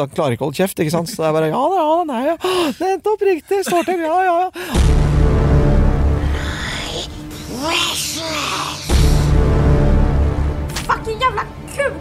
da klarer ikke å holde kjeft, ikke sant. Så det er bare ja da, ja nei, ja. Nettopp riktig, står til, ja, ja, ja. Fucking jævla kuk!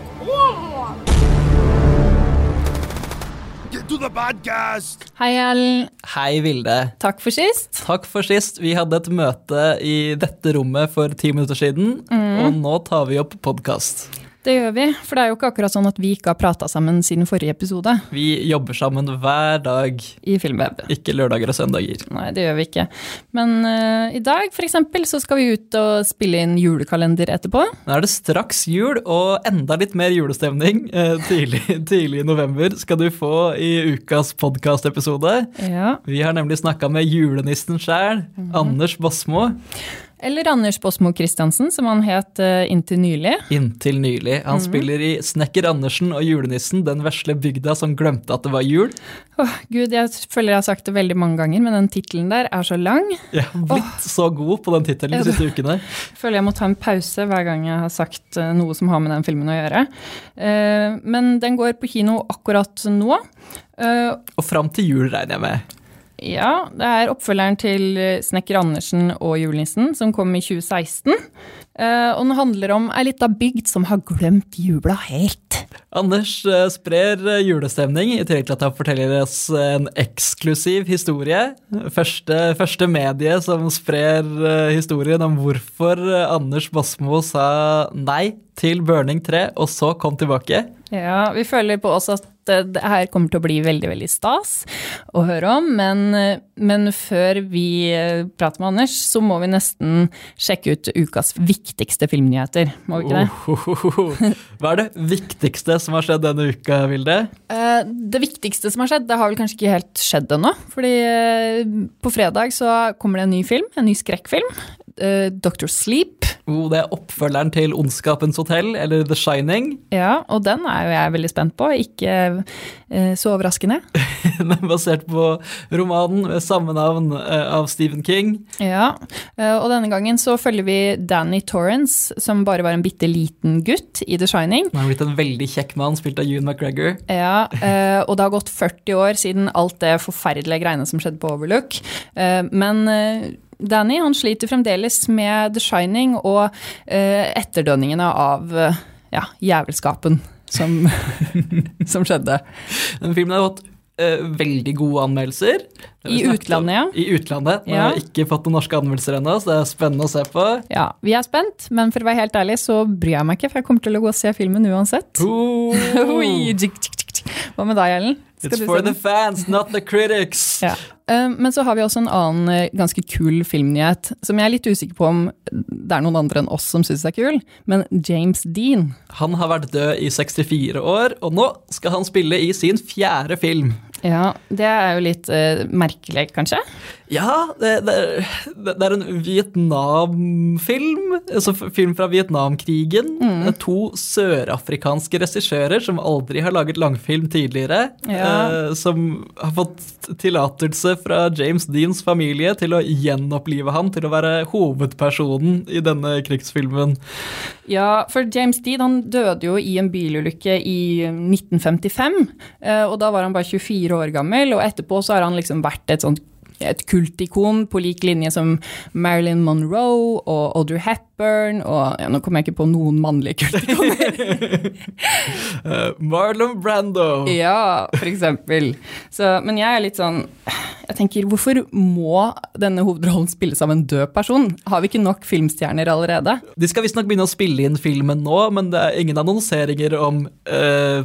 Get to the podcast! Hei, Ellen. Hei, Vilde. Takk for sist. Takk for sist. Vi hadde et møte i dette rommet for ti minutter siden, og nå tar vi opp podkast. Det gjør vi, for det er jo ikke akkurat sånn at vi ikke har prata sammen siden forrige episode Vi jobber sammen hver dag, i Filmweb. ikke lørdager og søndager. Nei, det gjør vi ikke. Men uh, i dag, eksempel, så skal vi ut og spille inn julekalender etterpå. Nå er det straks jul, og enda litt mer julestemning. uh, Tidlig, tidlig i november skal du få i ukas podkastepisode. Ja. Vi har nemlig snakka med julenissen sjæl, Anders Bosmo. Eller Anders Båsmo Christiansen, som han het eh, inntil nylig. Inntil nylig. Han spiller i Snekker Andersen og julenissen, den vesle bygda som glemte at det var jul. Oh, Gud, jeg føler jeg har sagt det veldig mange ganger, men den tittelen der er så lang. Jeg har blitt så god på den tittelen de siste ukene. føler jeg må ta en pause hver gang jeg har sagt eh, noe som har med den filmen å gjøre. Eh, Men den går på kino akkurat nå. Og fram til jul, regner jeg med. Ja, det er oppfølgeren til eh, Snekker Andersen og julenissen, som kom i 2016. Eh, Og den handler om ei lita bygd som har glemt jula helt. Anders eh, sprer julestemning, i tillegg til at han forteller oss en eksklusiv historie. Første, første medie som sprer historien om hvorfor Anders Basmo sa nei til Burning 3, og så kom tilbake. Ja, vi føler på oss at det her kommer til å bli veldig, veldig stas å høre om, men, men før vi eh, prater med Anders, så må vi nesten sjekke ut ukas viktigste filmnyheter, må vi ikke det? Ohohoho. Hva er det viktigste som har skjedd denne uka, Vilde? Eh, Det viktigste som har skjedd, det har vel kanskje ikke helt skjedd ennå. Fordi eh, på fredag så kommer det en ny film, en ny skrekkfilm. Eh, Dr. Sleep. Oh, det er oppfølgeren til Ondskapens hotell, eller The Shining. Ja, og den er jo jeg veldig spent på. Ikke eh, så overraskende. Den er basert på romanen med samme navn eh, av Stephen King. Ja, og denne gangen så følger vi Danny Torrance, som bare var en bitte liten gutt i The Shining. Han har blitt en veldig kjekk mann, spilt av Ewan McGregor. Ja, eh, og det har gått 40 år siden alt det forferdelige greiene som skjedde på Overlook. Eh, Men Danny han sliter fremdeles med The Shining og eh, etterdønningene av eh, ja, jævelskapen som, som skjedde. Den filmen har fått eh, veldig gode anmeldelser. Vi I utlandet, ja. I utlandet. men Ja. har ikke fått noen norske anmeldelser ennå, så det er spennende å se på. Ja, Vi er spent, men for å være helt ærlig så bryr jeg meg ikke, for jeg kommer til å gå og se filmen uansett. Oh, Hva med deg, Ellen? Skal it's for the fans, not the critics. Ja. Eh, Men så har vi også en annen eh, ganske kul filmnyhet, som jeg er litt usikker på om det er noen andre enn oss som syns er kul, men James Dean. Han har vært død i 64 år, og nå skal han spille i sin fjerde film. Ja, det er jo litt uh, merkelig, kanskje? Ja, det, det, det er en Vietnam-film. Altså film fra Vietnamkrigen. Mm. To sørafrikanske regissører som aldri har laget langfilm tidligere. Ja. Uh, som har fått tillatelse fra James Deans familie til å gjenopplive ham til å være hovedpersonen i denne krigsfilmen. Ja, for James Dean han døde jo i en bilulykke i 1955, eh, og da var han bare 24 år gammel, og etterpå så har han liksom vært et sånt et kultikon på lik linje som Marilyn Monroe og Audrey Hepburn og ja, Nå kommer jeg ikke på noen mannlige kultikoner. Eh, Marlon Brando. ja, for eksempel. Så, men jeg er litt sånn Jeg tenker, hvorfor må denne hovedrollen spilles av en død person? Har vi ikke nok filmstjerner allerede? De skal visstnok begynne å spille inn filmen nå, men det er ingen annonseringer om eh,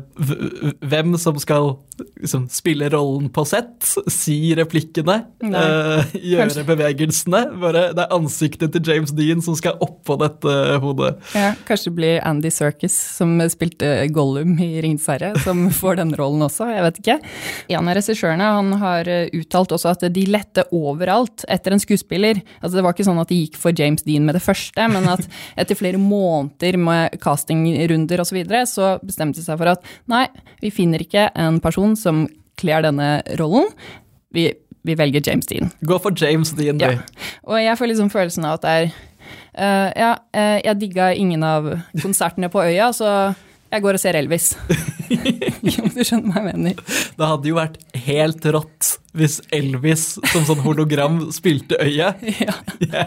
hvem som skal liksom, spille rollen på sett, si replikkene, eh, gjøre Kanskje- bevegelsene. Bare det er ansiktet til James Dean som skal oppå dette hodet. Ja, kanskje det blir Andy Serkis, som spilte Gollum i Ringenes herre, som får den rollen også, jeg vet ikke. En av regissørene han har eh, uttalt også at de lette overalt etter en skuespiller. Altså Det var ikke sånn at de gikk for James Dean med det første, men at etter flere måneder med castingrunder osv., så, videre, så bestemte de seg for at nei, vi finner ikke en person som kler denne rollen. Vi, vi velger James Dean. Gå for James Dean, du. Ja. Og jeg får liksom følelsen av at det er eh, Ja, uh, jeg digga ingen av konsertene på øya, så jeg går og ser Elvis. om du skjønner hva jeg mener. Det hadde jo vært helt rått hvis Elvis som sånn hologram spilte øyet. Ja.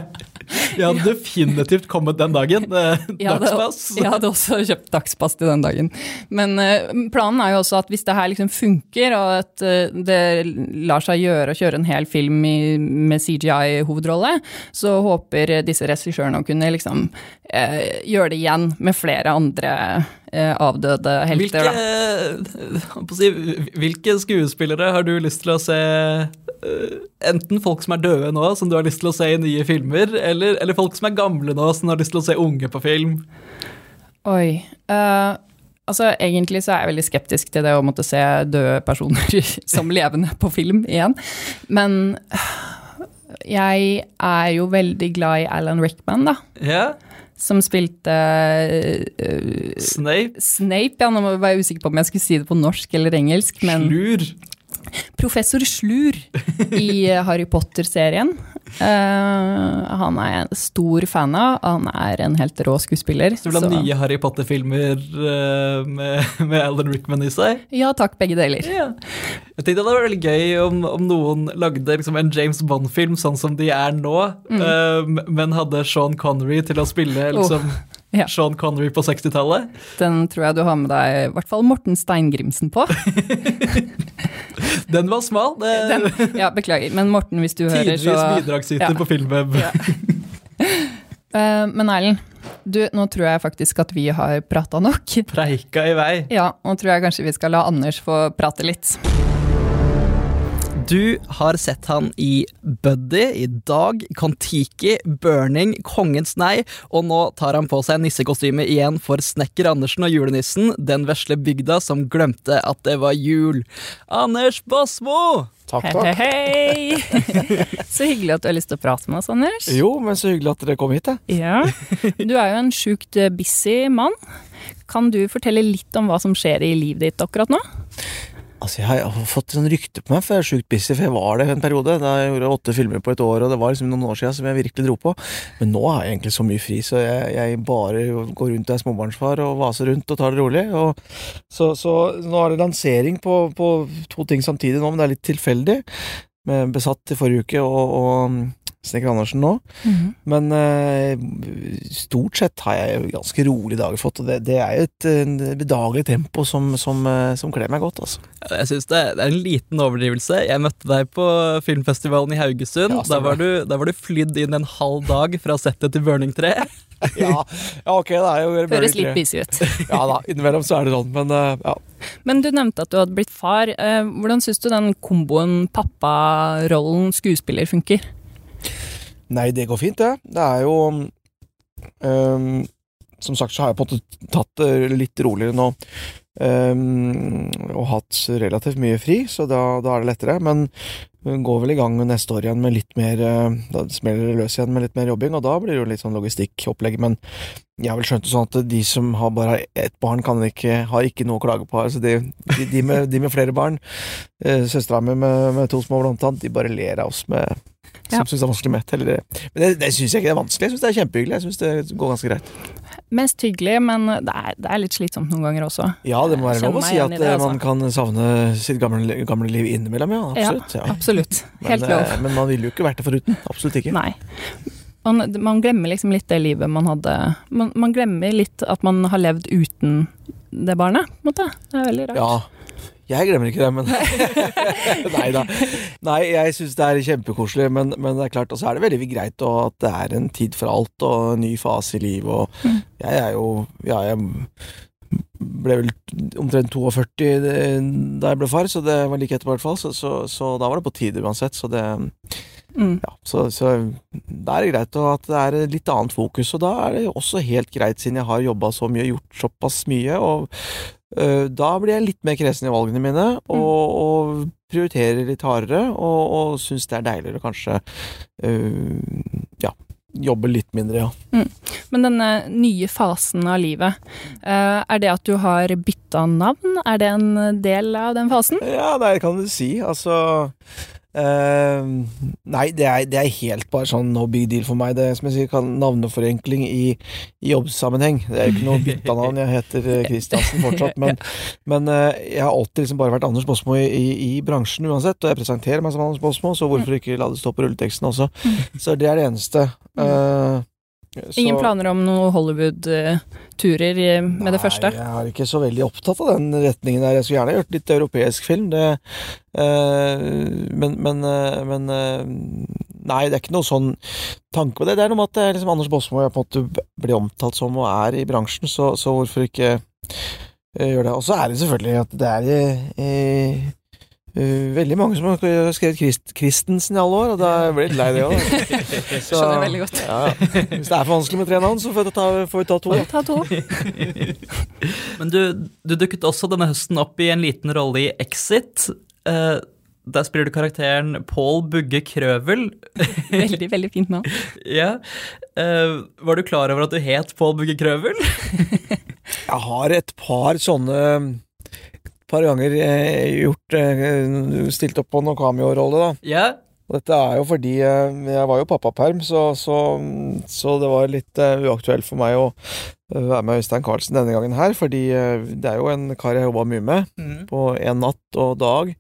Jeg hadde definitivt kommet den dagen. Eh, Jeg hadde, Dagspass. jeg hadde også kjøpt dagspass til den dagen. Men eh, planen er jo også at hvis det her liksom funker, og at eh, det lar seg gjøre å kjøre en hel film i, med CGI-hovedrolle, så håper disse regissørene å kunne liksom eh, gjøre det igjen med flere andre avdøde helter. Hvilke, eh, si, hvilke skuespillere har du lyst til å se eh, Enten folk som er døde nå, som du har lyst til å se i nye filmer, eller, eller folk som er gamle nå, som du har lyst til å se unge på film. Oi. eh, altså, egentlig så er jeg veldig skeptisk til det å måtte se døde personer som levende på film igjen. Men eh, jeg er jo veldig glad i Alan Rickman, da. Ja, Som spilte uh, Snape, Snape. Ja, nå var jeg usikker på om jeg skulle si det på norsk eller engelsk, men Slur. Professor Slur i Harry Potter-serien. Uh, han er jeg en stor fan av. Han er en helt rå skuespiller. Så du blir så- nye Harry Potter-filmer uh, med, med Alan Rickman i seg? Ja takk, begge deler. Ja. Jeg tenkte det hadde vært veldig gøy om, om noen lagde liksom en James Bond-film sånn som de er nå, eh, men hadde Sean Connery til å spille liksom, ja. Sean Connery på 60-tallet. Den tror jeg du har med deg i hvert fall Morten Steingrimsen på. Den var smal. Den, ja, beklager, men Morten, hvis du hører, Tidvis så bidragsyter ja. på Filmweb. Eh, Men Erlend, du, nå tror jeg faktisk at vi har prata nok. Preika i vei. Ja, nå tror jeg kanskje vi skal la Anders få prate litt. Du har sett han i Buddy, i Dag, Kon-Tiki, Burning, Kongens nei, og nå tar han på seg nissekostyme igjen for Snekker Andersen og julenissen, den vesle bygda som glemte at det var jul. Anders Basmo! Takk, takk. hei, hei! Så hyggelig at du har lyst til å prate med oss, Anders. Jo, men så hyggelig at dere kom hit, jeg. Ja. Du er jo en sjukt busy mann. Kan du fortelle litt om hva som skjer i livet ditt akkurat nå? Altså, Jeg har fått sånn rykte på meg, for jeg er sjukt busy, for jeg var det en periode. Da jeg gjorde åtte filmer på et år, og det var liksom noen år siden som jeg virkelig dro på. Men nå har jeg egentlig så mye fri, så jeg, jeg bare går rundt og er småbarnsfar og vaser rundt og tar det rolig. Og så, så nå er det lansering på, på to ting samtidig nå, men det er litt tilfeldig. Med Besatt i forrige uke og, og Snekker Andersen nå. Men uh, stort sett har jeg ganske rolige dager fått, og det, det er jo et bedagelig tempo som, som, uh, som kler meg godt, altså. Jeg synes det, det er en liten overdrivelse. Jeg møtte deg på filmfestivalen i Haugesund. Ja, da, var du, der var du flydd inn en halv dag fra settet til Burning 3. Ja, ja ok, det er jo Høres litt busy ut. Ja da, innimellom så er det sånn, men uh, ja. Men du nevnte at du hadde blitt far. Hvordan syns du den komboen papparollen skuespiller funker? Nei, det går fint, det. Det er jo um, Som sagt så har jeg på en måte tatt det litt roligere nå. Um, og hatt relativt mye fri, så da, da er det lettere. Men går vel i gang neste år igjen med litt mer eh, Da smeller det løs igjen med litt mer jobbing, og da blir det jo litt sånn logistikkopplegg. Men jeg har vel skjønt det sånn at de som har bare ett barn, kan ikke, har ikke noe å klage på. Altså de, de, de, med, de med flere barn, eh, søstera mi med, med to små blant annet, de bare ler av oss med som Ja. syns det er vanskelig med et. Eller, men det, det syns jeg ikke er vanskelig. Jeg syns det er kjempehyggelig. Jeg syns det går ganske greit. Mest hyggelig, men det er, det er litt slitsomt noen ganger også. Ja, det må være lov å si at det, eh, altså. man kan savne sitt gamle, gamle liv innimellom, ja. Absolutt. Ja. Absolutt. Helt Men, lov. eh, men man ville jo ikke vært det foruten. Absolutt ikke. Nei. Man, man glemmer liksom litt det livet man hadde man, man glemmer litt at man har levd uten det barnet, på en måte. Det er veldig rart. Ja. Jeg glemmer ikke det, men Nei da. Nei, jeg syns det er kjempekoselig, men, men det er klart, og så er det veldig greit og at det er en tid for alt og en ny fase i livet, og Mm. jeg er jo Ja, jeg ble vel omtrent 42 da jeg ble far, så det var like etterpå i hvert fall, så, så, så da var det på tide uansett, så det Mm. Ja, så, så da er det greit og at det er litt annet fokus, og da er det også helt greit, siden jeg har jobba så mye, og gjort såpass mye, og da blir jeg litt mer kresen i valgene mine, og, og prioriterer litt hardere, og, og syns det er deiligere kanskje uh, ja, jobbe litt mindre, ja. Men denne nye fasen av livet, uh, er det at du har bytta navn? Er det en del av den fasen? Ja, det kan du si. Altså Eh, nei, det er, det er helt bare sånn no big deal for meg. Det er som jeg sier, kan navneforenkling i, i jobbsammenheng. Det er jo ikke noe bytta navn, jeg heter eh, Kristiansen fortsatt. Men, men uh, jeg har alltid liksom bare vært Anders Båsmo i, i, i bransjen uansett, og jeg presenterer meg som Anders Båsmo, så hvorfor ikke la det stå på rulleteksten også? Så det er det eneste. Eh, Ingen planer om noen Hollywood-turer eh, med det første? Nei, jeg er ikke så veldig opptatt av den retningen der. Jeg skulle gjerne gjort litt europeisk film, det øh, Men, men, øh, men øh, Nei, det er ikke noe sånn tanke på det. Det er noe med at det er liksom Anders Båsmo jeg på en måte blir omtalt som og er i bransjen, så, så hvorfor ikke gjøre det. Og så er det selvfølgelig at det er eh, eh, veldig mange som har skrevet Christ, Christensen i alle år, og da blir jeg litt lei det òg. Skjønner veldig godt. Ja. Hvis det er for vanskelig med tre navn, så får vi ta, får vi ta to. Ta to. Men du, du dukket også denne høsten opp i en liten rolle i Exit. Uh, der spiller du karakteren Paul Bugge Krøvel. Veldig, veldig fint navn. ja. Uh, var du klar over at du het Paul Bugge Krøvel? Jeg har et par sånne par ganger eh, gjort eh, Stilt opp på noen cameo-rolle, da. ja. Og dette er jo fordi eh, jeg var jo pappaperm, så, så, så det var litt uaktuelt for meg å være med Øystein Carlsen denne gangen her, fordi det er jo en kar jeg jobba mye med Mm. på en natt og dag,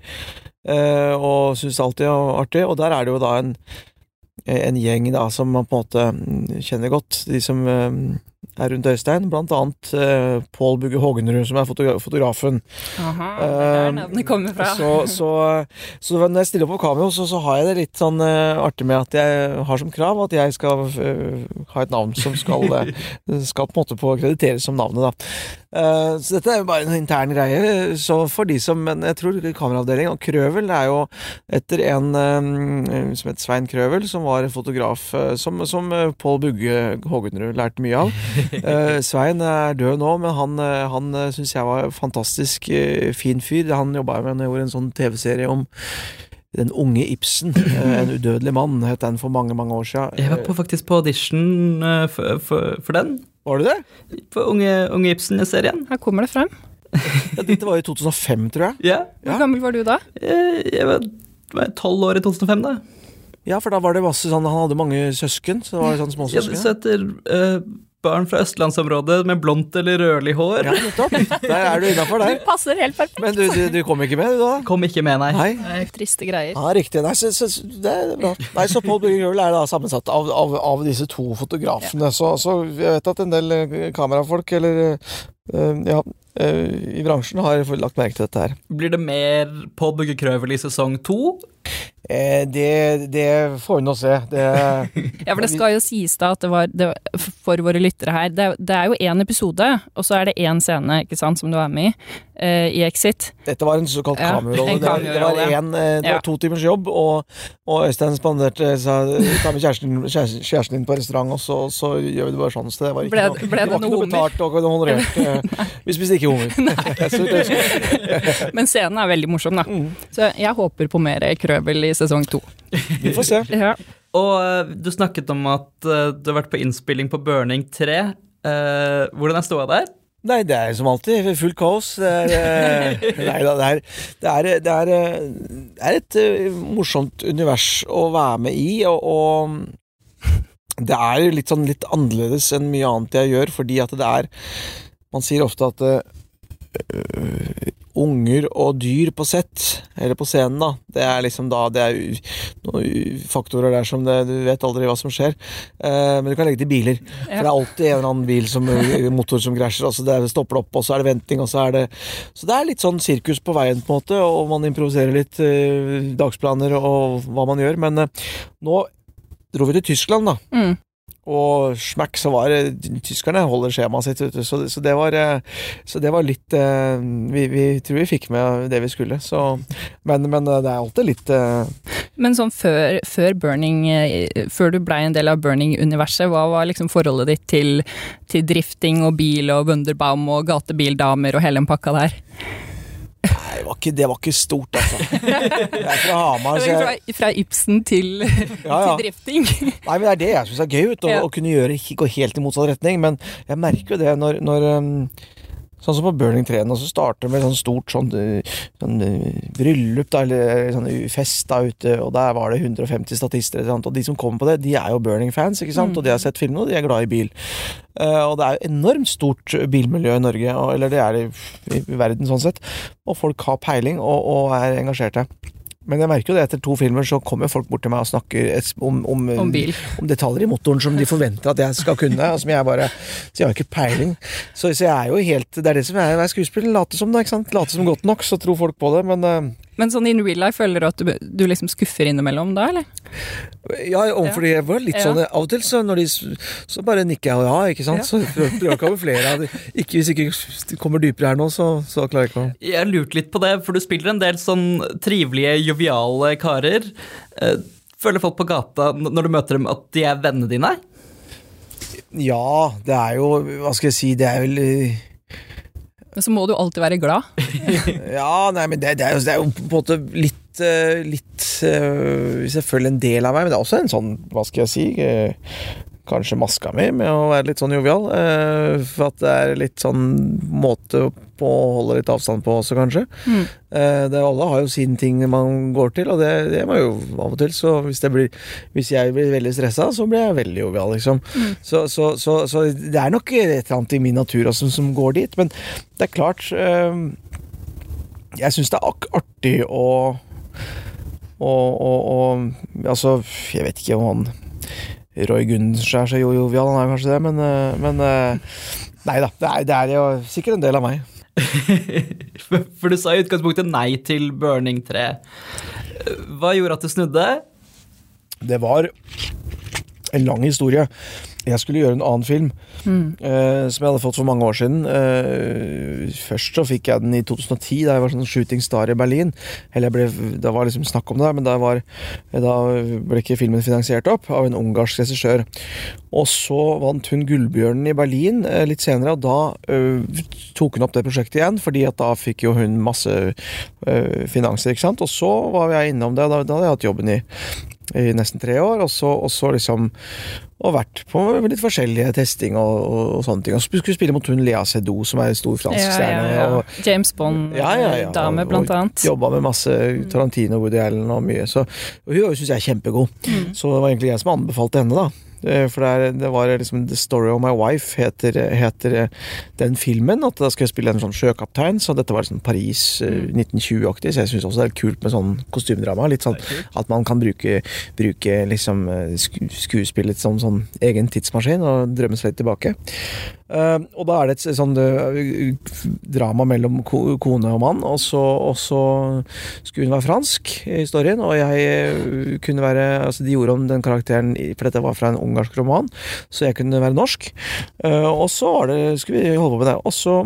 og syns alltid er artig. Og der er det jo da en, en gjeng da som man på en måte mm, kjenner godt, de som er rundt Øystein, blant annet uh, Pål Bugge Hågenrud, som er fotogra fotografen. Aha, det er der navnet kommer fra. Så, så, så når jeg stiller opp på cameo, så, så har jeg det litt sånn eh, artig med at jeg har som krav at jeg skal eh, ha et navn som skal, eh, skal på en måte på krediteres som navnet, da. Eh, så dette er jo bare en intern greie. Så for de som Men jeg tror kameraavdelingen og Krøvel er jo etter en eh, som het Svein Krøvel, som var fotograf eh, som, som eh, Pål Bugge Hågenrud lærte mye av. Eh, Svein er død nå, men han, eh, han uh, syns jeg var en fantastisk eh, fin fyr. Han jobba med når jeg gjorde en sånn TV-serie om den unge Ibsen, eh, en udødelig mann, het den for mange, mange år siden. Jeg var på, faktisk på audition eh, for, for, for den. Var du det? For Unge, unge Ibsen-serien. Her kommer det frem. Ja, dette var i 2005, tror jeg. Ja. Hvor Ja. gammel var du da? Eh, Jeg var tolv år i 2005, da. Ja, for da var det masse sånn Han hadde mange søsken, så det var sånn Ja, så etter eh, barn fra østlandsområdet med blondt eller rødlig hår. Ja, nettopp. Der er du innafor der. Passer helt perfekt. Men du, du, du kom ikke med, du da? Kom ikke med, nei. Nei. Triste greier. Ja, riktig. Nei, så, så, det er bra. Nei, så Paul Bugge Grøvel er da sammensatt av, av, av disse to fotografene. Så, så jeg vet at en del kamerafolk, eller ja, eh, i bransjen har jeg lagt merke til dette her. Blir det mer Bugge Krøvel i sesong to? Eh, det, det får vi nå se. Det, Ja, for det skal jo sies da at det var, det var for våre lyttere her Det, det er jo én episode, og så er det én scene ikke sant, som du er med i, eh, i Exit. dette var en såkalt Ja, kamerarolle. Det var, det var, en, eh, det var Ja. to timers jobb, og, og Øystein spanderte sa ta med kjæresten, kjæresten kjæresten din på restaurant, og så, så gjør vi det bare sånn. Så det var ikke Ble- noe, ble det var noe betalt og honorert. eh, Vi spiste ikke hummer. Men scenen er veldig morsom, da. Mm. Så jeg håper på mer krøvel i sesong to. Vi får se. Ja. Og eh, du snakket om at eh, du har vært på innspilling på Burning 3. Eh, hvordan er ståa der? Nei, det er som alltid fullt kaos. Det er, eh, nei da, det er, det er, det er, eh, det er et eh, morsomt univers å være med i, og, og det er litt sånn litt annerledes enn mye annet jeg gjør, fordi at det er Man sier ofte at øh, unger og dyr på sett, eller på scenen, da, det er liksom da Det er noen faktorer der som det, du vet aldri hva som skjer. Eh, men du kan legge til biler. For det er alltid en eller annen bil som motor som krasjer, og så det stopper opp, og så er det venting, og så er det Så det er litt sånn sirkus på veien, på en måte, og man improviserer litt eh, dagsplaner og hva man gjør. Men eh, nå dro vi til Tyskland, da. Mm. Og smakk, så var det Tyskerne holder skjemaet sitt, vet. Så, så, det var, eh, så det var litt eh, vi, vi tror vi fikk med det vi skulle, så Men, men eh, det er alltid litt Men sånn før, før Burning, før du blei en del av Burning-universet, hva var liksom forholdet ditt til, til drifting og bil og Wunderbaum og gatebildamer og hele den pakka der? Nei, det var ikke, det var ikke stort, altså. Jeg er fra Hamar, så jeg Fra, fra Ibsen til, Ja, ja. til drifting. Nei, men det er det jeg syns er gøy, ut, å, Ja. å kunne gjøre gå helt i motsatt retning. Men jeg merker jo det når, når um, Sånn som på Burning 3 og så starter det med sånn stort sånn, eh, sånn eh, bryllup, da, eller sånn fest da ute, og der var det 150 statister, og de som kommer på det, de er jo Burning-fans, ikke sant, og de har sett filmene, og de er glad i bil. Uh, og det er jo enormt stort bilmiljø i Norge, og, eller det er det i, i verden sånn sett, og folk har peiling og, og er engasjerte. Men jeg merker jo det etter to filmer så kommer folk bort til meg og snakker om, om, Om bil. om detaljer i motoren som de forventer at jeg skal kunne. Og som jeg bare Så jeg har ikke peiling. Så, så jeg er jo helt Det er det som er å være skuespiller. Late som det, ikke sant. Late som godt nok, så tror folk på det. Men eh, Men sånn in real life, føler du at du, du liksom skuffer innimellom da, eller? ja, overfor de var litt Ja. sånn Av og til så når de Så bare nikker jeg og ja, ikke sant. Så prøver jeg å kamuflere. Ikke hvis ikke kommer dypere her nå, så, så klarer jeg ikke å Jeg lurte litt på det, for du spiller en del sånn trivelige, joviale karer. Eh, Føler folk på gata når du møter dem, at de er vennene dine? Ja, det er jo Hva skal jeg si, det er vel eh, Men så må du alltid være glad. Ja, nei, men det, det, er, jo, det er jo på en måte litt eh, Litt eh, Selvfølgelig en del av meg, men det er også en sånn, hva skal jeg si eh, Kanskje maska mi med å være litt sånn jovial. eh, For at det er litt sånn måte på å holde litt avstand på også, kanskje. Mm. Eh, Det, alle har jo sin ting man går til, og det, det må jo av og til. Så hvis, det blir, hvis jeg blir veldig stressa, så blir jeg veldig jovial, liksom. Så, så, så, så det er nok et eller annet i min natur også som går dit. Men det er klart eh, Jeg syns det er artig å og, og, og Altså, jeg vet ikke om han Roy Gundersen er så jo- jovial, han er kanskje det, men, eh, men eh, Nei da, det er, det er jo sikkert en del av meg. For du sa i utgangspunktet nei til Burning 3. Hva gjorde at du snudde? Det var en lang historie. Jeg skulle gjøre en annen film eh, som jeg hadde fått for mange år siden. Uh, først så fikk jeg den i 2010, da jeg var sånn shooting star i Berlin. Eller jeg ble, Det var liksom snakk om det, men var, da ble ikke filmen finansiert opp av en ungarsk regissør. Og så vant hun Gullbjørnen i Berlin uh, litt senere, og da tok hun opp det prosjektet igjen, fordi at da fikk jo hun masse finanser, ikke sant. Og så var jeg innom det, og da, da hadde jeg hatt jobben i i nesten tre år, og så, og så liksom og vært på litt forskjellige testing og, og, og sånne ting. Og så skulle spille mot hun Lea Seydoux, som er en stor fransk stjerne. og James Bond-dame, Ja, ja, ja, og- blant og annet. Jobba med masse Tarantino, Woody Allen og mye. Så, og hun syns jeg er kjempegod. Mm. Så det var egentlig jeg som anbefalte henne, da. Eh, For det, er, det var liksom The Story of My Wife heter, heter eh, den filmen. At da skal jeg spille en sånn sjøkaptein, så dette var sånn Paris eh, Mm. 1920-aktig. Så jeg syns også det er kult med sånn kostymedrama. Litt sånn at man kan bruke, bruke liksom skuespillet som sånn egen tidsmaskin og drømme seg litt tilbake. Eh, og da er det et sånn uh, drama mellom ko, kone og mann, og så, og så skulle hun være fransk i historien, og jeg kunne være Altså, de gjorde om den karakteren, for dette var fra en ungarsk roman, så jeg kunne være norsk. Uh, og så var det, skulle vi holde på med det. Og så,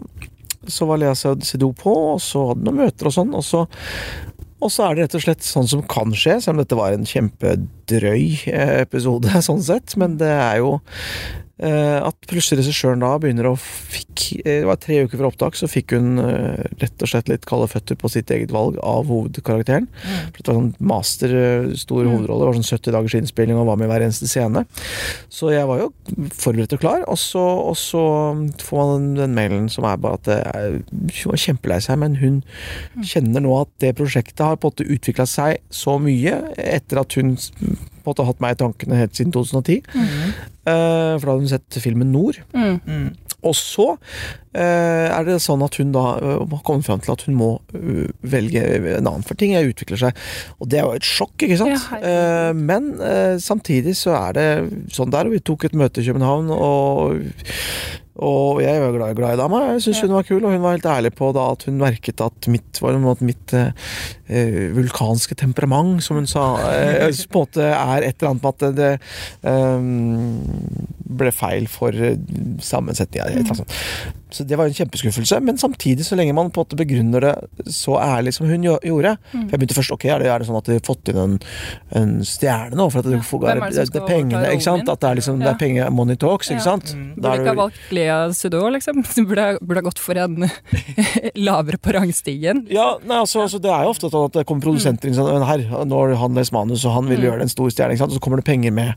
så var Lea Seydoux på, og så hadde noen møter og sånn, og så og så er det rett og slett sånn som kan skje, selv om dette var en kjempedrøy episode, sånn sett. Men det er jo at plutselig regissøren da begynner å fikk eh, Det var tre uker fra opptak, så fikk hun eh, rett og slett litt kalde føtter på sitt eget valg av hovedkarakteren. For det var sånn master, stor mm. hovedrolle. Det var sånn 70 dagers innspilling og var med i hver eneste scene. Så jeg var jo forberedt og klar, og så, og så får man den, den mailen som er bare at er, hun var kjempelei seg, men hun kjenner nå at det prosjektet har på en måte utvikla seg så mye etter at hun på en måte hatt meg i tankene helt siden 2010. Eh, for da hadde hun sett filmen Nord. Mm. Og så eh, er det sånn at hun da eh, har kommet fram til at hun må uh, velge en annen, for ting utvikler seg. Og det er jo et sjokk, ikke sant? Ja. Eh, men eh, samtidig så er det sånn der, vi tok et møte i København, og og jeg var glad, glad i dama. Jeg syntes hun var kul, og hun var helt ærlig på da at hun merket at mitt, måte mitt eh, eh, vulkanske temperament, som hun sa, eh, på en måte er et eller annet med at det, eh, ble feil for eh, sammensetninga. Mm. sånt. Så det var en kjempeskuffelse, men samtidig, så lenge man på en måte begrunner det så ærlig som hun gjorde gjorde For jeg begynte først ok, er det, er det sånn at de har fått inn en, en stjerne nå? For at det, får- er det det, pengene, ikke sant? At det er liksom, det er penger, money talks, ikke Ja. sant? Mm. Burde ikke ha valgt Lea Sudot, liksom. Burde, burde ha gått for en lavere på rangstigen. Ja, nei, altså, altså, Det er jo ofte sånn at det kommer produsenter inn sånn «Men Her, nå har han lest manus, og han vil gjøre det en stor stjerne, ikke sant? og så kommer det penger med.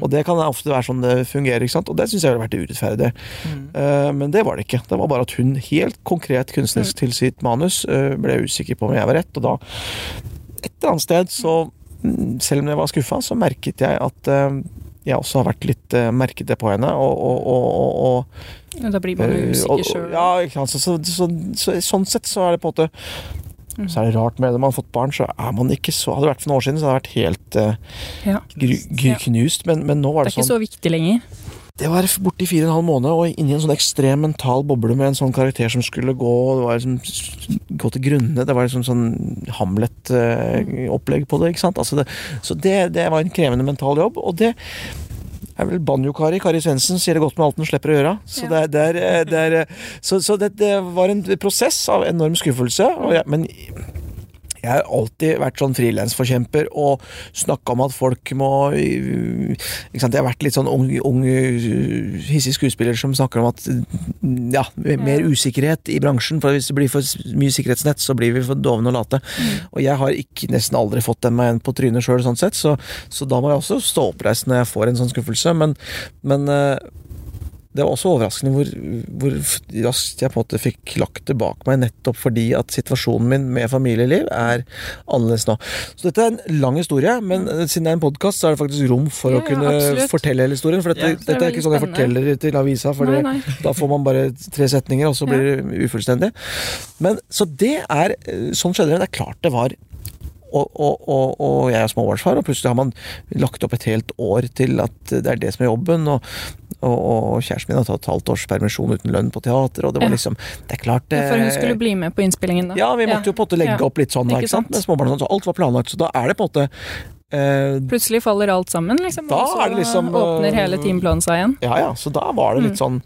Og det kan ofte være sånn det fungerer, ikke sant? og det syns jeg har vært urettferdig. Uh, men det var det ikke. Ikke. Det var bare at hun helt konkret kunstnerisk til sitt manus eh, ble usikker på om jeg var rett, og da Et eller annet sted så mm, Selv om jeg var skuffa, så merket jeg at eh, jeg også har vært litt eh, det på henne, og, og, og, og, Da blir man usikker sjøl. Ja. Så, så, så, så, sånn sett så er det på en måte Mm. Så er det rart med det. Man har fått barn, så er man ikke så Hadde det vært for noen år siden, så hadde det vært helt uh, Ja. knust. Men, men nå var Det det, er ikke sånn så viktig lenger. Det var borte i fire og en halv måned, og inni en sånn ekstrem mental boble med en sånn karakter som skulle gå Det var liksom gå til grunne. Det var liksom sånn Hamlet-opplegg på det. ikke sant? Altså det, så det, det var en krevende mental jobb, og det er vel banjo-Kari. Kari Svendsen sier det godt med alt den slipper å gjøre. Så, det, er- det, er, det, er, så, så det, var en prosess av enorm skuffelse. Og jeg, men jeg har alltid vært sånn frilansforkjemper og snakka om at folk må ikke sant? Jeg har vært litt sånn ung, ung hissig skuespiller som snakker om at mm, ja, mer usikkerhet i bransjen. For hvis det blir for mye sikkerhetsnett, så blir vi for dovne og late. Og jeg har ikke, nesten aldri fått den meg igjen på trynet sjøl, sånn sett, så, så da må jeg også stå oppreist når jeg får en sånn skuffelse. Men, men øh, det var også overraskende hvor, hvor raskt jeg på en måte fikk lagt det bak meg, nettopp fordi at situasjonen min med familieliv er annerledes nå. Så dette er en lang historie, men eh, siden det er en podkast, så er det faktisk rom for Ja, å kunne absolutt. fortelle hele historien. For dette, Ja, det er dette er ikke sånn jeg forteller til avisa, for da får man bare tre setninger, og så blir det ufullstendig. Men så det er Sånn skjedde det. Det er klart det var og, og, og, og jeg er småbarnsfar, og plutselig har man lagt opp et helt år til at det er det som er jobben. Og, og, og kjæresten min har tatt et halvt års permisjon uten lønn på teater, og det var Ja. liksom Det er klart det For hun skulle bli med på innspillingen, da. Ja, vi måtte jo på en måte legge Ja. opp litt sånn, Ikke sant? Med småbarn og sånn, så alt var planlagt. Så da er det på en måte eh, Plutselig faller alt sammen, liksom. Og så det liksom, åpner hele teamplanen seg igjen. Ja ja, så da var det litt sånn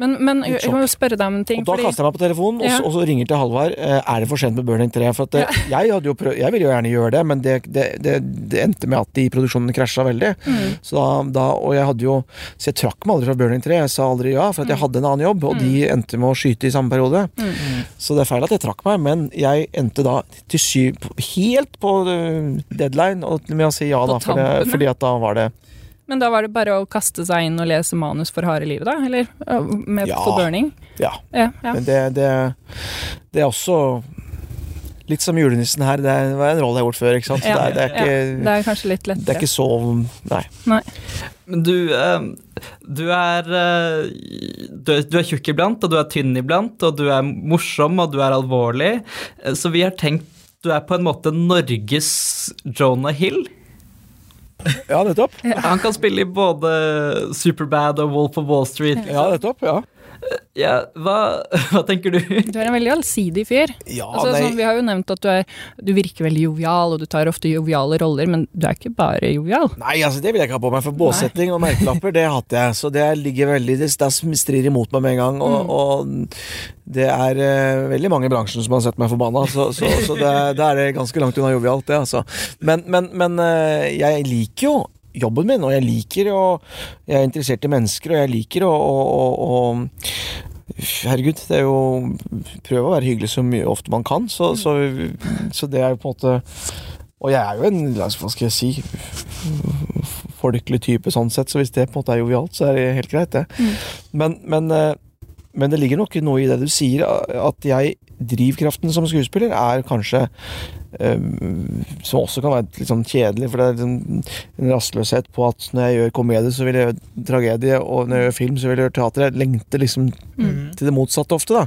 Men, men jeg, jeg må jo spørre deg om en ting. Og da fordi- kaster jeg meg på telefonen, og, Ja. og så ringer til Halvard. Eh, er det for sent med Burning 3? For at ja. jeg, hadde jo prøv, jeg ville jo gjerne gjøre det, men det, det, det, det endte med at de produksjonene produksjonen krasja veldig. Mm. Så da, og jeg hadde jo Så jeg trakk meg aldri fra Burning 3. Jeg sa aldri ja, for at Mm. jeg hadde en annen jobb, og de endte med å skyte i samme periode. Så det er feil at jeg trakk meg, men jeg endte da til syv Helt på eh, deadline og med å si ja, da, for det, fordi at da var det Men da var det bare å kaste seg inn og lese manus for harde livet, da? Eller øh, med Ja. for burning? Ja. Ja, ja. Men det, det, det er også litt som julenissen her. Det er- var en rolle jeg har gjort før, ikke sant. Så Ja. det, er, det, er ikke, Det er kanskje litt lettere. det er ikke så Nei. Nei. Men du, eh, du er eh, du, er- du er tjukk iblant, og du er tynn iblant, og du er morsom, og du er alvorlig. Eh, Så vi har tenkt du er på en måte Norges Jonah Hill. Ja, nettopp. Han kan spille i både Superbad og Wolf of Wall Street. Ja, nettopp. Ja. Ja, hva, hva tenker du? Du er en veldig allsidig fyr. Ja, altså, nei. sånn, vi har jo nevnt at du, er, du virker veldig jovial, og du tar ofte joviale roller, men du er ikke bare jovial. Nei, altså det vil jeg ikke ha på meg, for båsetting og merkelapper, det hater jeg. Så det ligger veldig Det, det strir imot meg med en gang. Og, og det er uh, veldig mange i bransjen som har sett meg forbanna, så, så, så det, det er det ganske langt unna jovialt, det, altså. Men, men, men uh, jeg liker jo jobben min, og jeg liker å Jeg er interessert i mennesker, og jeg liker å, Herregud, det er jo Prøv å være hyggelig så mye ofte man kan, så, så, så det er jo på en måte Og jeg er jo en Hva skal jeg si folkelig type sånn sett, så hvis det på en måte er jovialt, så er det helt greit, det. Men, men, eh, men det ligger nok noe i det du sier, at jeg Drivkraften som skuespiller er kanskje um, Som også kan være litt sånn kjedelig, for det er en, en rastløshet på at når jeg gjør komedie, så vil jeg gjøre tragedie, og når jeg gjør film, så vil jeg gjøre teater. Jeg lengter liksom til det motsatte ofte, da.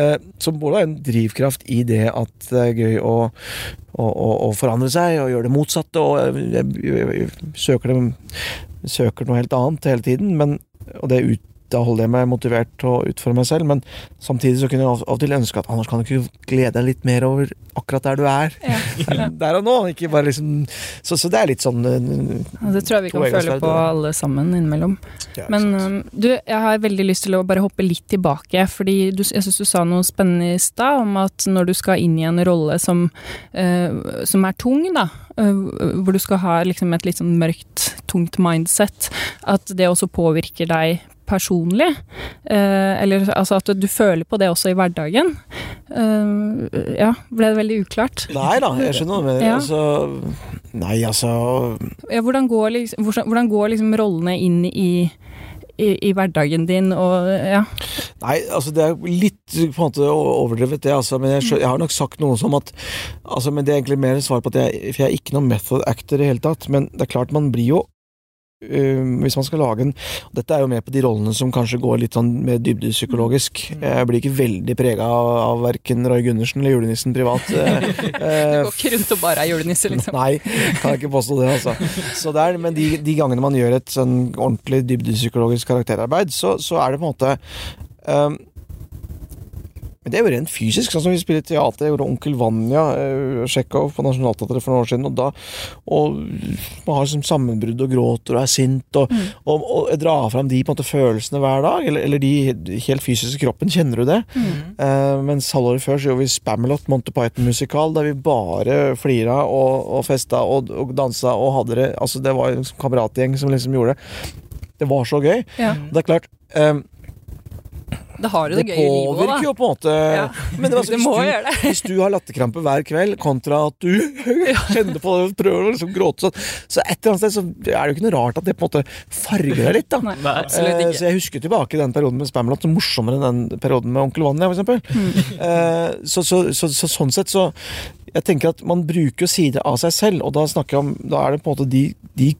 Eh, som både er en drivkraft i det at det er gøy å, å, å, å forandre seg og gjøre det motsatte, og jeg, jeg, jeg, jeg søker, det, søker noe helt annet hele tiden, men, og det ut da holder jeg meg motivert til å utfordre meg selv, men samtidig så kunne jeg av og til ønske at Anders kan du ikke glede deg litt mer over akkurat der du er. Der og nå, ikke bare liksom Så, så det er litt sånn eh, Det tror jeg vi kan føle på alle sammen innimellom. ja, Men um, du, jeg har veldig lyst til å bare hoppe litt tilbake, fordi du, jeg syns du sa noe spennende i stad om at når du skal inn i en rolle som, uh, som er tung, da, eh, hvor du skal ha liksom et litt sånn mørkt, tungt mindset, at det også påvirker deg personlig. Eh, eller altså at du føler på det også i hverdagen. Eh, ja, ble det veldig uklart? Nei da, jeg skjønner mener. Ja. Altså Nei, altså Ja, hvordan går, liksom, hvordan, hvordan går liksom rollene inn i i, i hverdagen din og ja. Nei, altså det er litt på en måte overdrevet, det, altså. Men jeg, jeg har nok sagt noe som at altså, Men det er egentlig mer svar på at jeg For jeg er ikke noen method actor i det hele tatt. Men det er klart, man blir jo øh, hvis man skal lage en Dette er jo med på de rollene som kanskje går litt sånn mer dybdepsykologisk. Jeg blir ikke veldig prega av, av verken Roy Gundersen eller julenissen privat. eh, Du eh, går ikke rundt og bare er julenisse, liksom. Nei, kan jeg ikke påstå det, altså. Så det er, men de, de gangene man gjør et sånn ordentlig dybdepsykologisk karakterarbeid, så, så er det på en måte um, men det er jo rent fysisk, sånn som vi spiller teater. Jeg gjorde Onkel Vanja, uh, Tsjekhov, på Nationaltheatret for noen år siden. Og da og man har liksom sammenbrudd og gråter og er sint, og, og, og jeg drar fram de måte følelsene hver dag. Eller, eller de helt fysiske kroppen. Kjenner du det? Eh, mens halvåret før så gjorde vi Spamalot, Monty Python-musikal, der vi bare flira og, og festa og, og dansa og hadde det Altså, det var en liksom kameratgjeng som liksom gjorde det. Det var så gøy. Ja. Det er klart eh, Da har du det, det gøy i livet påvirker òg, jo på en måte Ja. Men det, var Det må hvis, gjøre det. du, hvis du har latterkrampe hver kveld, kontra at du kjenner på det prøver å liksom gråte sånn, så et eller annet sted så er det jo ikke noe rart at det på en måte farger deg litt, da. Nei, Eh, så jeg husker tilbake den perioden med Spamlot som morsommere enn den perioden med Onkel Vanja, for eksempel. Mm. Eh, så, så, så, så sånn sett så jeg tenker at Man bruker sider av seg selv, og da snakker jeg om, da er det på en måte de, de,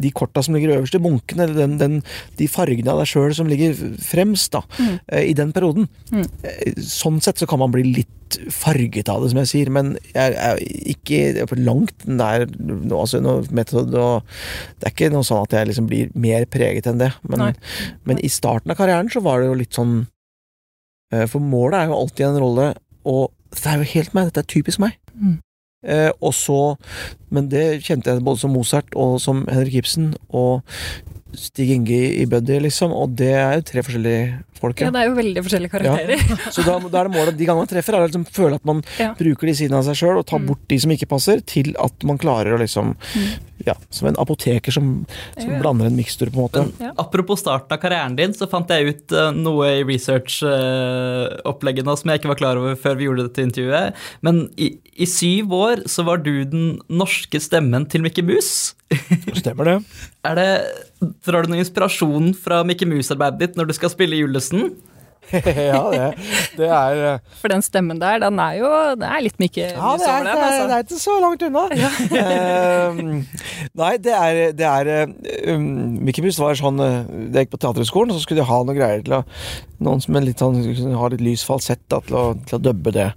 de korta som ligger øverst i bunken, eller den, den, de fargene av deg sjøl som ligger fremst da, mm. i den perioden. Mm. Eh, Sånn sett så kan man bli litt farget av det, som jeg sier, men jeg er ikke på langt der nå, altså, noe metod, og Det er ikke noe sånn at jeg liksom blir mer preget enn det, men, men i starten av karrieren så var det jo litt sånn eh, For målet er jo alltid en rolle, og det er jo helt meg, dette er typisk meg. Mm. Eh, og så Men det kjente jeg både som Mozart og som Henrik Ibsen og Stig Inge i Buddy, liksom, og det er jo tre forskjellige folk. Ja, Ja. det er jo veldig forskjellige karakterer. Så da, da er det målet de gangene man treffer, er å liksom føle at man Ja. bruker de sidene av seg sjøl, og tar Mm. bort de som ikke passer, til at man klarer å liksom Ja, som en apoteker som, som Ja. blander en mikstur, på en måte. Ja. Apropos starten av karrieren din, så fant jeg ut eh, noe i research-oppleggene som jeg ikke var klar over før vi gjorde dette intervjuet. Men i, i syv år så var du den norske stemmen til Mickey Mouse. Stemmer det? Er det, drar du noe inspirasjon fra Mickey Mouse-arbeidet ditt når du skal spille julenissen? ja, det, det er eh, For den stemmen der, den er jo Det er litt Mikke Ja, det er, det, er, altså. det er ikke så langt unna. Eh, nei, det er, det er um, Mikke Mus var sånn Det Da jeg gikk på teaterhøgskolen, så skulle de ha noen greier til å Noen som er litt sånn, har litt lys falsett da, til, å, til å dubbe det.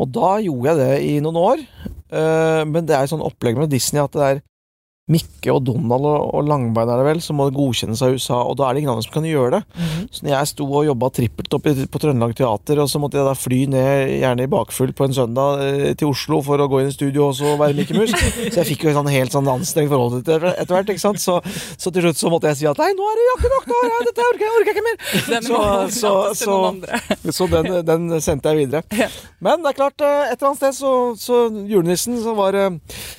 Og da gjorde jeg det i noen år. Uh, men det er sånn opplegg med Disney at det er Mikke og Donald og, og Langbein er det vel, som må godkjennes av USA, og da er det ingen andre som kan gjøre det. Så når jeg sto og jobba trippelt opp i, på Trøndelag Teater, og så måtte jeg da fly ned, gjerne i bakfull på en søndag, eh, til Oslo for å gå inn i studio og så være Mikke Mus, så jeg fikk jo et sånn helt sånn anstrengt forhold til det etter hvert, ikke sant. Så, så til slutt så måtte jeg si at nei, nå er det ikke nok, nå er det, dette orker jeg, orker jeg ikke mer. Den Så, så, så, så den, den sendte jeg videre. Men det er klart, eh, et eller annet sted så, så julenissen så var eh,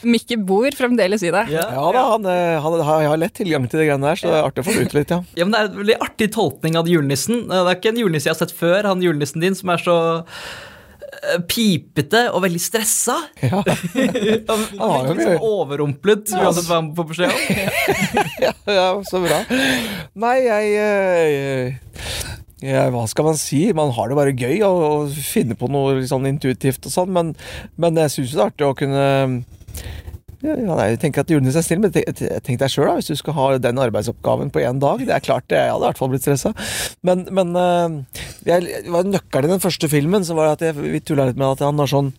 Mikke bor fremdeles i det. Ja da, han, han, han, jeg har lett tilgang til de greiene der, så det er artig å få ut litt, ja. Ja, men Det er en veldig artig tolkning av julenissen. Eh, Det er ikke en julenisse jeg har sett før, han julenissen din som er så eh, pipete og veldig stressa. ja. Han var jo liksom overrumplet uansett hva han får beskjed om. ja, ja, så bra. Nei, jeg, eh, jeg Hva skal man si? Man har det bare gøy å, finne på noe sånn intuitivt og sånn, men, men jeg syns det er artig å kunne ja, ja, jeg tenker at julenissen er snill, men tenk, deg sjøl, hvis du skal ha den arbeidsoppgaven på én dag. Det er klart, jeg hadde i hvert fall blitt stressa. Men, men eh, jeg, var nøkkelen i den første filmen, så var det at jeg, vi tulla litt med at han var sånn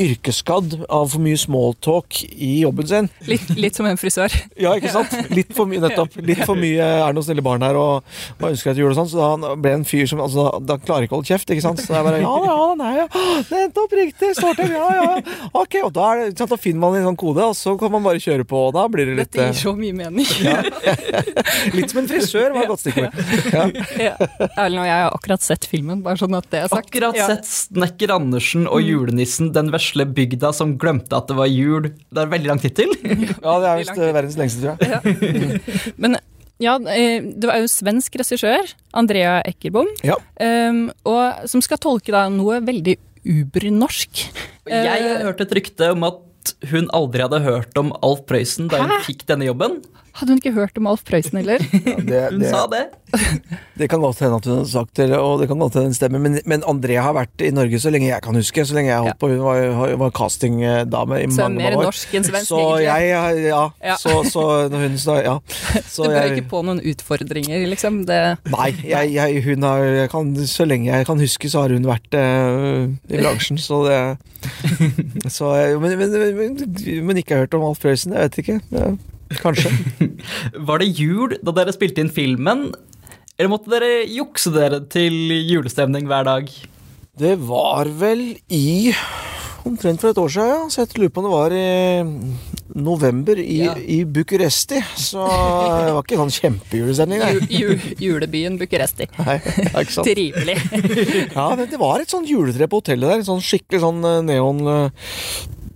yrkesskadd av for mye smalltalk i jobben sin. Litt, litt som en frisør. Ja, ikke sant? Litt for mye, nettopp. Litt for mye er det noen snille barn her og, og ønsker at jul og sånn, så han ble en fyr som altså, Da klarer ikke å holde kjeft, ikke sant? Så det er bare Ja, ja, nei, ja. Nettopp, riktig. Står til. Ja, ja. Ok, og da, er det, sant, da finner man en sånn kode, og så kan man bare kjøre på, og da blir det litt Dette gir eh, så mye mening. Litt som en frisør, var et godt stikkord. Ja. Ja. Erlend og jeg har akkurat sett filmen, bare sånn at det er sagt. Akkurat Ja. sett Snekker Andersen og julenissen, den vesle bygda som glemte at det var jul. Det er veldig lang tittel. ja, det er visst eh, verdens lengste, tror jeg. Men ja, eh, det var jo svensk regissør, Andrea Eckerbom, Ja. um, og, som skal tolke da noe veldig ubernorsk. Jeg har hørt et rykte om at hun aldri hadde hørt om Alf Prøysen da hun Hæ? fikk denne jobben. Hadde hun ikke hørt om Alf Prøysen heller? Det, Hun sa det. Det kan godt hende at hun har sagt det, og det kan godt hende den stemmer, men, men André har vært i Norge så lenge jeg kan huske. Så lenge jeg holdt på. Hun var, var castingdame i Så mange, mer mange år. norsk enn svensk, Så egentlig. jeg, ja, Ja. Så, så når hun så, ja. Så Du bør jeg, ikke på noen utfordringer, liksom? Det, Nei, jeg, jeg, hun har, jeg kan, så lenge jeg kan huske, så har hun vært eh, i bransjen, så det så, men, men, men, men ikke har hørt om Alf Prøysen, jeg vet ikke. Ja, kanskje. Var det jul da dere spilte inn filmen, eller måtte dere jukse dere til julestemning hver dag? Det var vel i Omtrent for et år siden, ja. Så jeg lurer på om det var i november i, Ja. i Bucuresti. Så det var ikke sånn kjempejulestemning, nei. ju, ju, julebyen Bucuresti. nei. Ja, ikke sant. Trivelig. Ja, men det var et sånt juletre på hotellet der. Sånn skikkelig sånn eh, neon eh,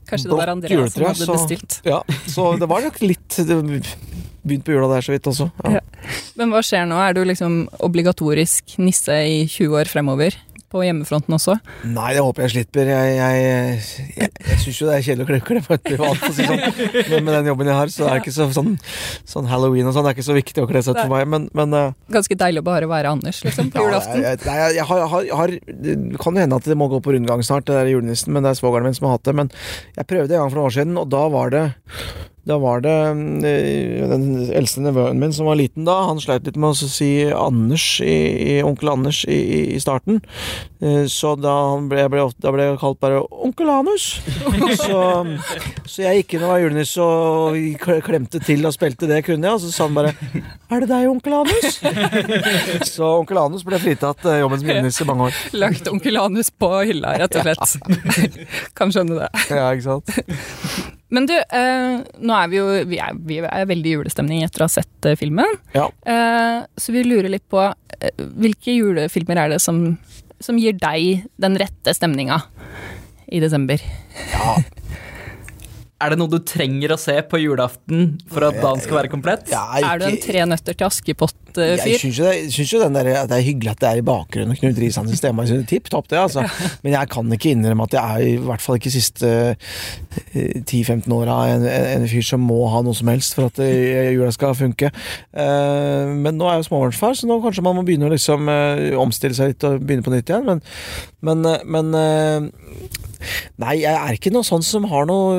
Kanskje det var blått Andrea som hadde så- bestilt. Ja, så det var nok litt Begynt på jula der så vidt også. Ja. Ja. Men hva skjer nå? Er du liksom obligatorisk nisse i 20 år fremover? På hjemmefronten også? Nei, det håper jeg slipper. Jeg, jeg, jeg, jeg syns jo det er kjedelig å kle privat, si sånn. Men med den jobben jeg har, så er det ikke så, sånn, sånn halloween og sånn. Det er ikke så viktig å kle seg ut for meg. Men, men eh, Ganske deilig å bare være Anders, liksom, på julaften. Ja, jeg, jeg har, har, har Det kan jo hende at det må gå på rundgang snart, det der julenissen, men det er svogeren min som har hatt det. Men jeg prøvde en gang for noen år siden, og da var det da var det eh, den eldste nevøen min som var liten da, han sleit litt med å si Anders i, i onkel Anders i, i, starten. Eh, Så da ble, ble, da ble jeg kalt bare onkel Anus. Så, så jeg gikk inn og var julenisse og klemte til og spilte det jeg kunne, og så sa han bare Er det deg, onkel Anus? Så onkel Anus ble fritatt eh, jobben som julenisse i mange år. Lagt onkel Anus på hylla, rett og slett. kan skjønne det. Ja, ikke sant? Men du, eh, nå er vi jo vi er, vi er veldig i julestemning etter å ha sett eh, filmen. Ja. Eh, så vi lurer litt på eh, hvilke julefilmer er det som, som gir deg den rette stemninga i desember? Ja, Er det noe du trenger å se på julaften for at dagen skal være komplett? ja, Er du en Tre nøtter til Askepott-fyr? syns jo, det, syns jo den der, at det er hyggelig at det er i bakgrunnen og Knut Risan sin stemme. Jeg synes det Tipp topp, det, altså. Men jeg kan ikke innrømme at jeg er i hvert fall ikke siste eh, 10-15 åra en, en, en fyr som må ha noe som helst for at eh, jula skal funke. Eh, men nå er jeg jo småbarnsfar, så nå kanskje man må begynne å liksom eh, omstille seg litt og begynne på nytt igjen. Men, men, eh, men eh, Nei, jeg er ikke noe sånn som har noe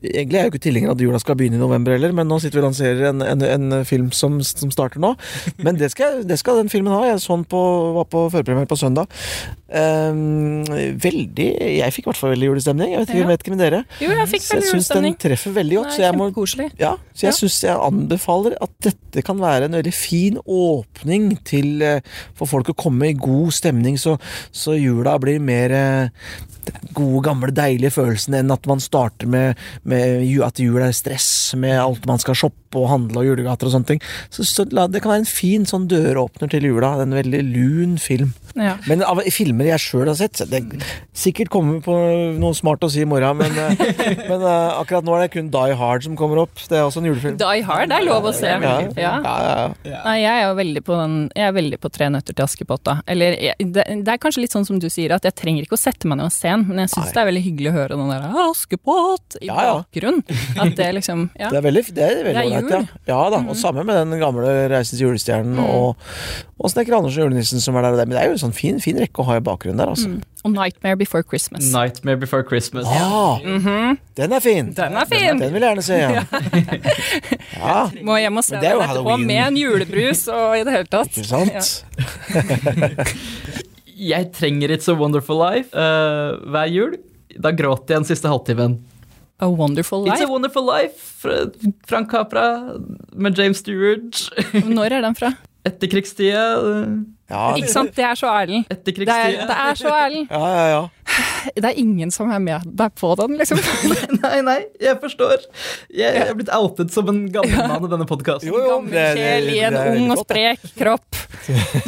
Egentlig er jeg jo ikke tilhenger av at jula skal begynne i november heller, men nå sitter vi og lanserer en, en, en film som, som starter nå. Men det skal, det skal den filmen ha. Jeg så den på, var på førpremiere på søndag. Um, veldig Jeg fikk i hvert fall veldig julestemning. Jeg vet ikke, Ja. vet ikke med dere. Jo, jeg fikk Så jeg veldig syns den treffer veldig godt. så jeg må ja, så jeg Ja. synes jeg anbefaler at dette kan være en veldig fin åpning til eh, for folk å komme i god stemning, så, så jula blir mer eh, gode, gamle, deilige følelsen enn at man starter med, med at jul er stress med alt man skal shoppe og handle og julegater og sånne ting. Så, så la, det kan være en fin sånn døråpner til jula. En veldig lun film. Ja. Men av filmer jeg sjøl har sett Det sikkert kommer på noe smart å si i morgen, men, eh, men uh, akkurat nå er det kun Die Hard som kommer opp. Det er også en julefilm. Die Hard er lov å se. Ja, Ja. ja, ja, ja. Nei, jeg er jo veldig på, den, jeg er veldig på Tre nøtter til Askepott, da. Eller jeg, det, det er kanskje litt sånn som du sier, at jeg trenger ikke å sette meg ned og se den, men jeg syns det er veldig hyggelig å høre den der Askepott i Ja, ja. bakgrunnen. At det liksom Ja. Det er veldig, det er veldig Det er ålreit, ja. ja da, og Samme med den gamle Reisen til julestjernen og, og Snekker Andersen og julenissen som er der og der. Men det er jo en sånn fin, fin rekke å ha i bakgrunnen der, altså. Mm. Og Nightmare Before Christmas. Nightmare Before Christmas. Ah, Den er fin! Den er fin! Den vil jeg gjerne se, ja. ja. Må hjem og se den etterpå med en julebrus og i det hele tatt. Ikke sant? Jeg trenger It's a Wonderful Life uh, hver jul. Da gråter jeg den siste halvtimen. A Wonderful It's a Wonderful Life, fra Frank Capra med James Stewart. Når er den fra? Etterkrigstida. Ja, Ikke sant, det er så Erlend. Det er, det er så Erlend. ja, ja, ja. Det er ingen som er med deg på den, liksom. Nei, nei, jeg forstår. Jeg, jeg er blitt outet som en gammel mann i denne podkasten. Gammel sjel i en ung og sprek kropp.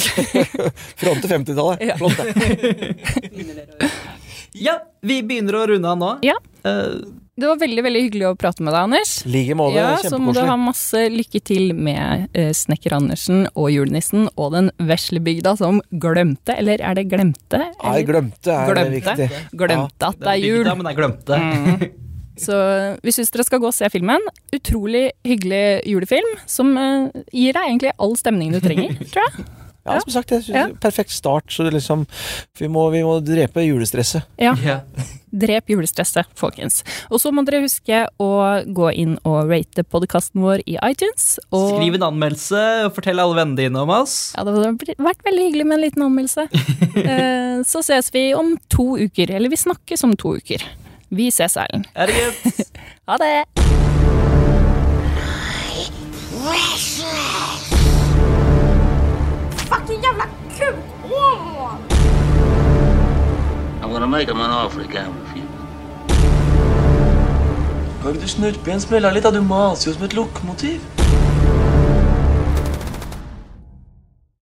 Fram til 50-tallet. Ja. Flott, det. Ja, vi begynner å runde av nå. Ja. Eh, Det var veldig veldig hyggelig å prate med deg, Anders. Like måte. Ja, Så må du ha masse lykke til med uh, Snekker Andersen og julenissen og den vesle bygda som glemte, eller er det glemte? Nei, glemte er det Glemte. viktig. glemte at det er jul. bygda, men jeg glemte. Så vi syns dere skal gå og se filmen. Utrolig hyggelig julefilm som uh, gir deg egentlig all stemningen du trenger, tror jeg. Ja, som sagt, jeg synes Ja. perfekt start. Så det liksom vi må, vi må drepe julestresset. Ja. Drep julestresset, folkens. Og så må dere huske å gå inn og rate podkasten vår i iTunes. Og Skriv en anmeldelse og fortell alle vennene dine om oss. Ja, det hadde vært veldig hyggelig med en liten anmeldelse. Eh, så ses vi om to uker. Eller vi snakkes om to uker. Vi ses, Erlend. Er det greit? Ha det! Fucking I'm gonna make him an offer he can't refuse. Kan ikke du snurpe igjen smella litt? da? Du maser jo som et lokomotiv.